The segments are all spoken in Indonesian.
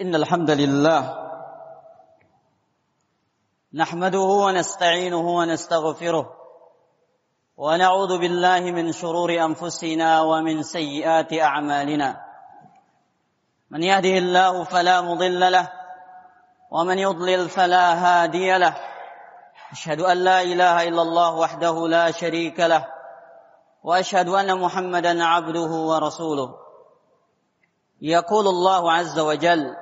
إن الحمد لله نحمده ونستعينه ونستغفره ونعوذ بالله من شرور أنفسنا ومن سيئات أعمالنا. من يهده الله فلا مضل له ومن يضلل فلا هادي له. أشهد أن لا إله إلا الله وحده لا شريك له وأشهد أن محمدا عبده ورسوله. يقول الله عز وجل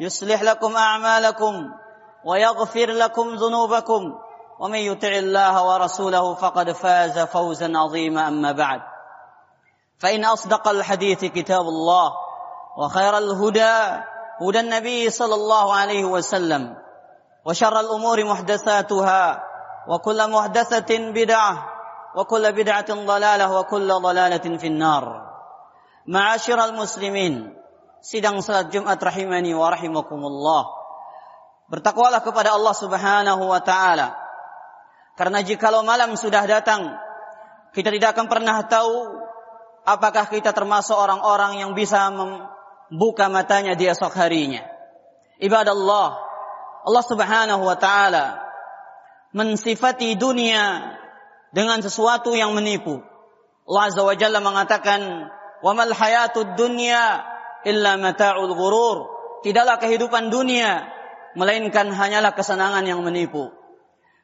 يصلح لكم أعمالكم ويغفر لكم ذنوبكم ومن يطع الله ورسوله فقد فاز فوزا عظيما أما بعد. فإن أصدق الحديث كتاب الله وخير الهدى هدى النبي صلى الله عليه وسلم وشر الأمور محدثاتها وكل محدثة بدعة وكل بدعة ضلالة وكل ضلالة في النار. معاشر المسلمين sidang salat Jumat rahimani wa rahimakumullah. Bertakwalah kepada Allah Subhanahu wa taala. Karena jikalau malam sudah datang, kita tidak akan pernah tahu apakah kita termasuk orang-orang yang bisa membuka matanya di esok harinya. Ibadah Allah, Allah Subhanahu wa taala mensifati dunia dengan sesuatu yang menipu. Allah Azza wa Jalla mengatakan, "Wa mal hayatud dunya illa mata'ul ghurur. Tidaklah kehidupan dunia melainkan hanyalah kesenangan yang menipu.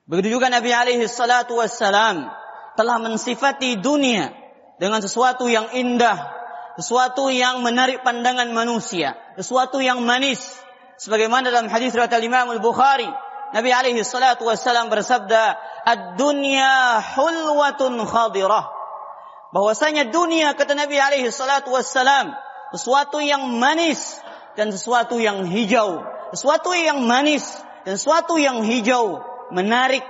Begitu juga Nabi alaihi salatu wassalam telah mensifati dunia dengan sesuatu yang indah, sesuatu yang menarik pandangan manusia, sesuatu yang manis. Sebagaimana dalam hadis riwayat Imam Al-Bukhari, Nabi alaihi salatu wassalam bersabda, "Ad-dunya hulwatun khadirah." Bahwasanya dunia kata Nabi alaihi salatu wassalam sesuatu yang manis dan sesuatu yang hijau. Sesuatu yang manis dan sesuatu yang hijau menarik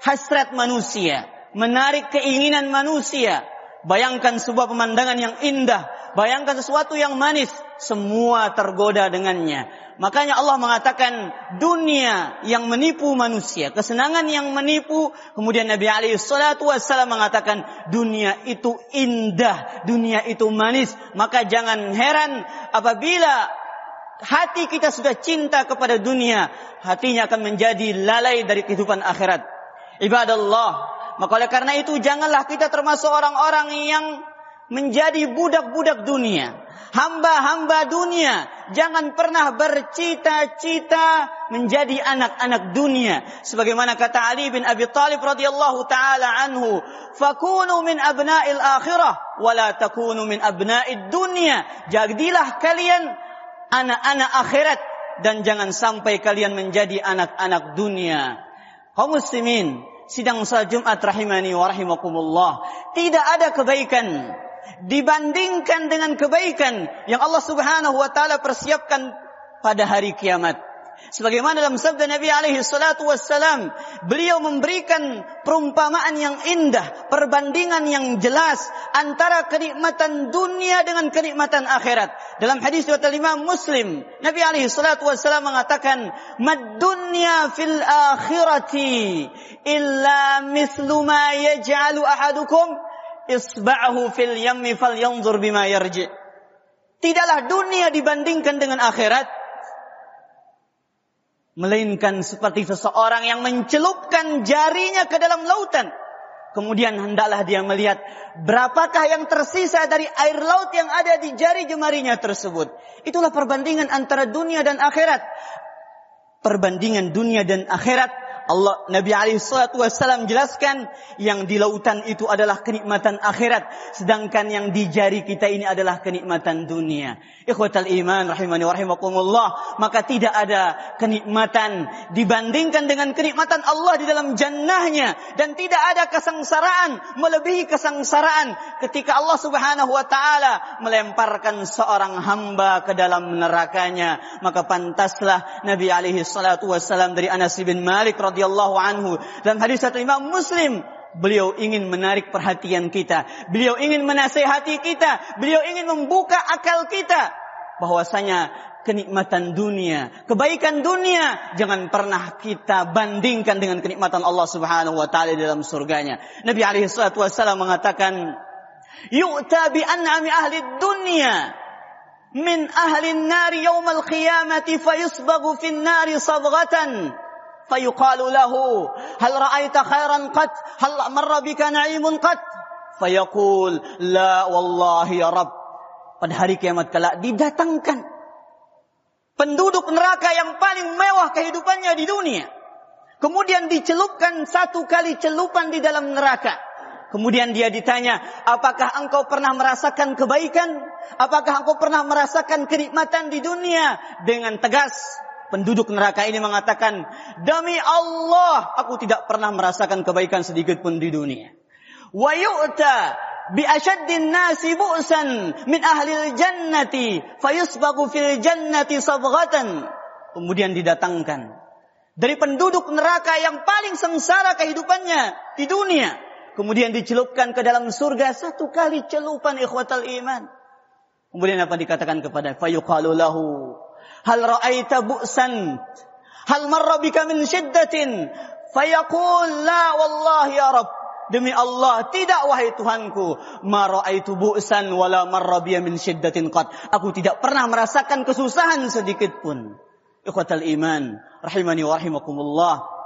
hasrat manusia, menarik keinginan manusia. Bayangkan sebuah pemandangan yang indah, bayangkan sesuatu yang manis, semua tergoda dengannya. Makanya Allah mengatakan dunia yang menipu manusia, kesenangan yang menipu. Kemudian Nabi alaihi salatu wassalam mengatakan dunia itu indah, dunia itu manis. Maka jangan heran apabila hati kita sudah cinta kepada dunia, hatinya akan menjadi lalai dari kehidupan akhirat. Ibadah Allah. Maka oleh karena itu janganlah kita termasuk orang-orang yang menjadi budak-budak dunia. Hamba-hamba dunia. Jangan pernah bercita-cita menjadi anak-anak dunia. Sebagaimana kata Ali bin Abi Talib radhiyallahu taala anhu, "Fakunu min abna'il akhirah wa la takunu min abna'id dunya." Jadilah kalian anak-anak akhirat dan jangan sampai kalian menjadi anak-anak dunia. Kaum muslimin, sidang salat Jumat rahimani wa rahimakumullah. Tidak ada kebaikan dibandingkan dengan kebaikan yang Allah Subhanahu wa taala persiapkan pada hari kiamat. Sebagaimana dalam sabda Nabi alaihi salatu wassalam, beliau memberikan perumpamaan yang indah, perbandingan yang jelas antara kenikmatan dunia dengan kenikmatan akhirat. Dalam hadis riwayat Imam Muslim, Nabi alaihi salatu wassalam mengatakan, "Mad dunya fil akhirati illa mithlu ma yaj'alu ahadukum isba'ahu fil yammi falyanzur bima yarji." Tidaklah dunia dibandingkan dengan akhirat melainkan seperti seseorang yang mencelupkan jarinya ke dalam lautan. Kemudian hendaklah dia melihat berapakah yang tersisa dari air laut yang ada di jari jemarinya tersebut. Itulah perbandingan antara dunia dan akhirat. Perbandingan dunia dan akhirat Allah Nabi alaihi salatu wasallam jelaskan yang di lautan itu adalah kenikmatan akhirat sedangkan yang di jari kita ini adalah kenikmatan dunia. Ikhwatal iman rahimani wa maka tidak ada kenikmatan dibandingkan dengan kenikmatan Allah di dalam jannahnya dan tidak ada kesengsaraan melebihi kesengsaraan ketika Allah Subhanahu wa taala melemparkan seorang hamba ke dalam nerakanya, maka pantaslah Nabi alaihi salatu wasallam dari Anas bin Malik radhiyallahu anhu dan hadis satu Imam Muslim Beliau ingin menarik perhatian kita. Beliau ingin menasehati kita. Beliau ingin membuka akal kita. Bahwasanya kenikmatan dunia, kebaikan dunia jangan pernah kita bandingkan dengan kenikmatan Allah Subhanahu wa taala dalam surganya. Nabi alaihi wasallam mengatakan, "Yu'ta bi an'ami ahli dunya min ahli an-nar al-qiyamati fayusbaghu fi an-nar sabghatan." فيقال له هل رأيت خيرا قد هل مر بك نعيم قد فيقول لا والله ya Rabb pada hari kiamat kelak didatangkan penduduk neraka yang paling mewah kehidupannya di dunia kemudian dicelupkan satu kali celupan di dalam neraka Kemudian dia ditanya, apakah engkau pernah merasakan kebaikan? Apakah engkau pernah merasakan kenikmatan di dunia? Dengan tegas, penduduk neraka ini mengatakan, demi Allah, aku tidak pernah merasakan kebaikan sedikit pun di dunia. Wa yu'ta bi ashaddin nasi bu'san min ahli jannati fayusbagu fil jannati sabghatan. Kemudian didatangkan dari penduduk neraka yang paling sengsara kehidupannya di dunia. Kemudian dicelupkan ke dalam surga satu kali celupan ikhwatal iman. Kemudian apa dikatakan kepada fayuqalu lahu Hal ra'aita bu'san? Hal marra bika min syiddatin? Fayaqul la wallahi ya Rabb. Demi Allah, tidak wahai Tuhanku. Ma ra'aitu bu'san wala marra biya min syiddatin qat. Aku tidak pernah merasakan kesusahan sedikit pun. Ikhwatal iman, rahimani wa rahimakumullah.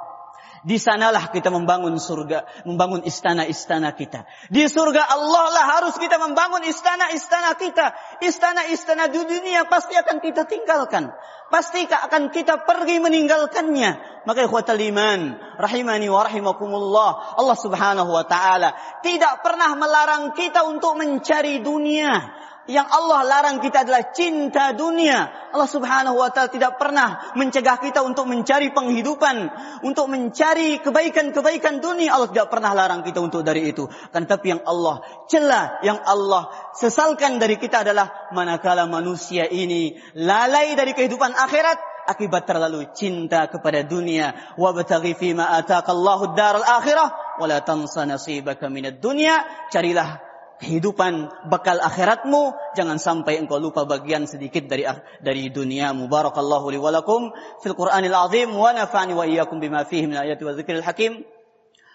Di sanalah kita membangun surga, membangun istana-istana kita. Di surga Allah lah harus kita membangun istana-istana kita. Istana-istana di dunia pasti akan kita tinggalkan. Pasti akan kita pergi meninggalkannya. Maka ikhwatal iman, rahimani wa rahimakumullah. Allah subhanahu wa ta'ala tidak pernah melarang kita untuk mencari dunia yang Allah larang kita adalah cinta dunia. Allah Subhanahu wa taala tidak pernah mencegah kita untuk mencari penghidupan, untuk mencari kebaikan-kebaikan dunia. Allah tidak pernah larang kita untuk dari itu. Kan tapi yang Allah cela, yang Allah sesalkan dari kita adalah manakala manusia ini lalai dari kehidupan akhirat akibat terlalu cinta kepada dunia. Wa bataghi fi ma ataka Allahu ad-daral akhirah wa la tansa nasibaka minad dunya. Carilah kehidupan bekal akhiratmu jangan sampai engkau lupa bagian sedikit dari dari duniamu barakallahu li walakum fil qur'anil azim wa nafa'ani wa iyyakum bima fihi min ayati wa dzikril hakim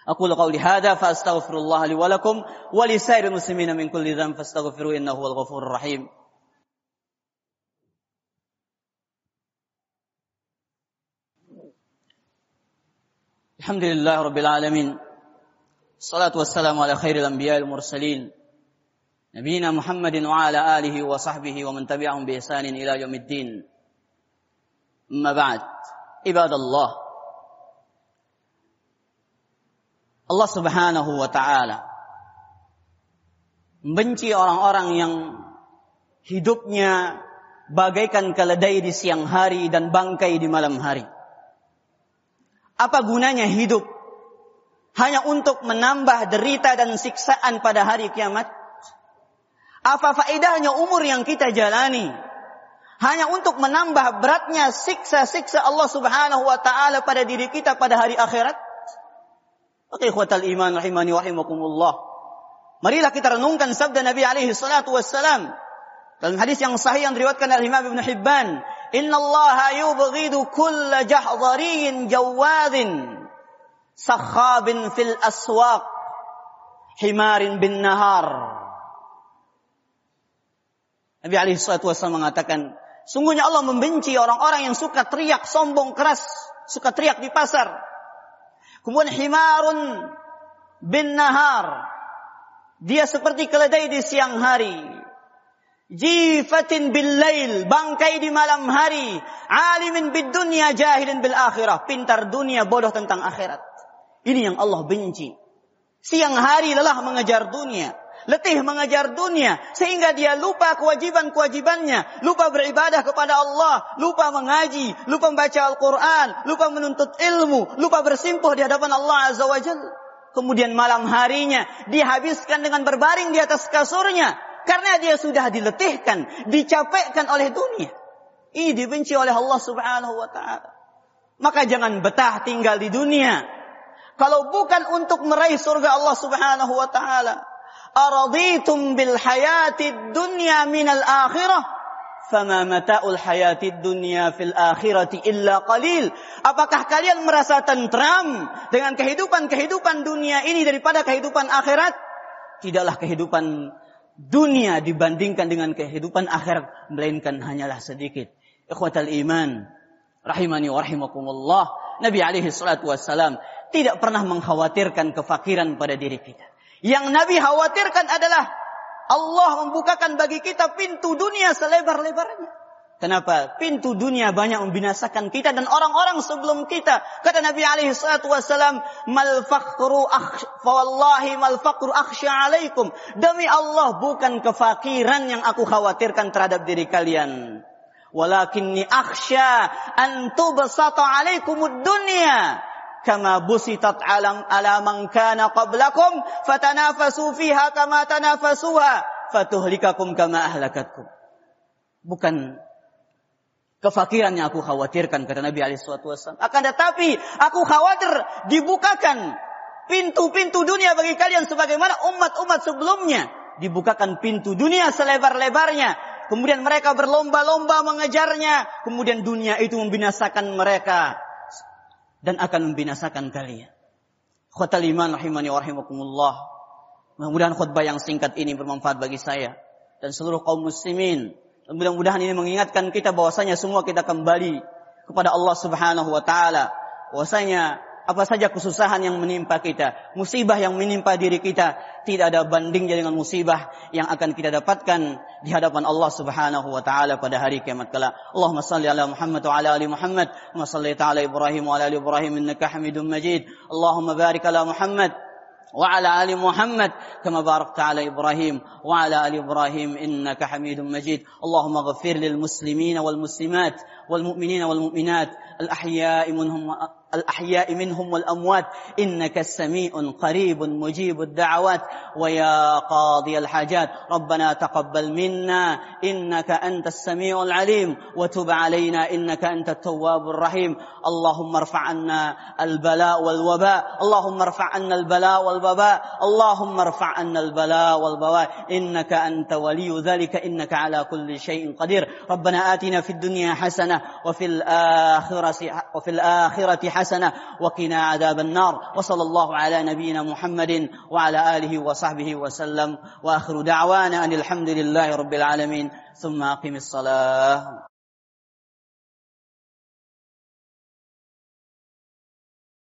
أقول قولي هذا فأستغفر الله لي ولكم ولسائر المسلمين من كل ذنب فاستغفروه إنه هو الغفور الرحيم الحمد لله رب العالمين الصلاة والسلام على خير الأنبياء والمرسلين نبينا محمد وعلى آله وصحبه ومن تبعهم بإحسان إلى يوم الدين أما بعد عباد الله Allah Subhanahu wa taala membenci orang-orang yang hidupnya bagaikan keledai di siang hari dan bangkai di malam hari. Apa gunanya hidup? Hanya untuk menambah derita dan siksaan pada hari kiamat? Apa faedahnya umur yang kita jalani? Hanya untuk menambah beratnya siksa-siksa Allah subhanahu wa ta'ala pada diri kita pada hari akhirat? Oke, ikhwatal iman rahimani wahimakumullah. Marilah kita renungkan sabda Nabi alaihi salatu wassalam. Dalam hadis yang sahih yang diriwatkan oleh Imam Ibn Hibban. Inna Allah yubghidu kulla jahdariyin jawadin. Sakhabin fil aswaq. Himarin bin nahar Nabi alaihi wasallam mengatakan, sungguhnya Allah membenci orang-orang yang suka teriak sombong keras, suka teriak di pasar. Kemudian himarun bin nahar. Dia seperti keledai di siang hari. Jifatin bil lail, bangkai di malam hari. Alimin bid dunya, jahilin bil akhirah. Pintar dunia, bodoh tentang akhirat. Ini yang Allah benci. Siang hari lelah mengejar dunia. Letih mengejar dunia. Sehingga dia lupa kewajiban-kewajibannya. Lupa beribadah kepada Allah. Lupa mengaji. Lupa membaca Al-Quran. Lupa menuntut ilmu. Lupa bersimpuh di hadapan Allah Azza wa Jal. Kemudian malam harinya dihabiskan dengan berbaring di atas kasurnya karena dia sudah diletihkan, dicapekkan oleh dunia. Ini dibenci oleh Allah Subhanahu wa taala. Maka jangan betah tinggal di dunia. Kalau bukan untuk meraih surga Allah Subhanahu wa taala. Araditum bil hayati dunya minal akhirah fama mata'ul hayati dunya fil akhirati illa qalil. Apakah kalian merasa tentram dengan kehidupan-kehidupan dunia ini daripada kehidupan akhirat? Tidaklah kehidupan dunia dibandingkan dengan kehidupan akhirat melainkan hanyalah sedikit. Ikhwatal iman, rahimani wa rahimakumullah. Nabi alaihi salatu wassalam tidak pernah mengkhawatirkan kefakiran pada diri kita. Yang Nabi khawatirkan adalah Allah membukakan bagi kita pintu dunia selebar-lebarnya. Kenapa? Pintu dunia banyak membinasakan kita dan orang-orang sebelum kita. Kata Nabi alaihi salatu wasallam, "Mal faqru wallahi mal faqru akhsha alaikum." Demi Allah bukan kefakiran yang aku khawatirkan terhadap diri kalian. Walakinni akhsha an tubsata alaikumud dunya kama busitat alam ala man kana qablakum fatanafasu fiha kama tanafasuha fatuhlikakum kama ahlakatkum. Bukan kefakiran yang aku khawatirkan kata Nabi alaihi wasallam. Akan tetapi aku khawatir dibukakan pintu-pintu dunia bagi kalian sebagaimana umat-umat sebelumnya dibukakan pintu dunia selebar-lebarnya. Kemudian mereka berlomba-lomba mengejarnya. Kemudian dunia itu membinasakan mereka. Dan akan membinasakan kalian. Khotal iman rahimani wa rahimakumullah. Mudah-mudahan khutbah yang singkat ini bermanfaat bagi saya. Dan seluruh kaum muslimin Mudah-mudahan ini mengingatkan kita bahwasanya semua kita kembali kepada Allah Subhanahu wa taala. Bahwasanya apa saja kesusahan yang menimpa kita, musibah yang menimpa diri kita, tidak ada bandingnya dengan musibah yang akan kita dapatkan di hadapan Allah Subhanahu wa taala pada hari kiamat kala. Allahumma salli ala Muhammad wa ala ali Muhammad, wa salli ta'ala Ibrahim wa ala ali Ibrahim innaka Hamidum Majid. Allahumma barik ala Muhammad وعلى ال محمد كما باركت على ابراهيم وعلى ال ابراهيم انك حميد مجيد اللهم اغفر للمسلمين والمسلمات والمؤمنين والمؤمنات الأحياء منهم الأحياء منهم والأموات. إنك السميع قريب مجيب الدعوات. ويا قاضي الحاجات ربنا تقبل منا. إنك أنت السميع العليم. وتب علينا إنك أنت التواب الرحيم. اللهم ارفع عنا البلاء والوباء. اللهم ارفع عنا البلاء والوباء. اللهم ارفع عنا البلاء والوباء. إنك أنت ولي ذلك. إنك على كل شيء قدير. ربنا آتنا في الدنيا حسنة وفي الآخرة وفي الآخرة حسنة وقنا عذاب النار وصلى الله على نبينا محمد وعلى آله وصحبه وسلم وآخر دعوانا أن الحمد لله رب العالمين ثم أقم الصلاة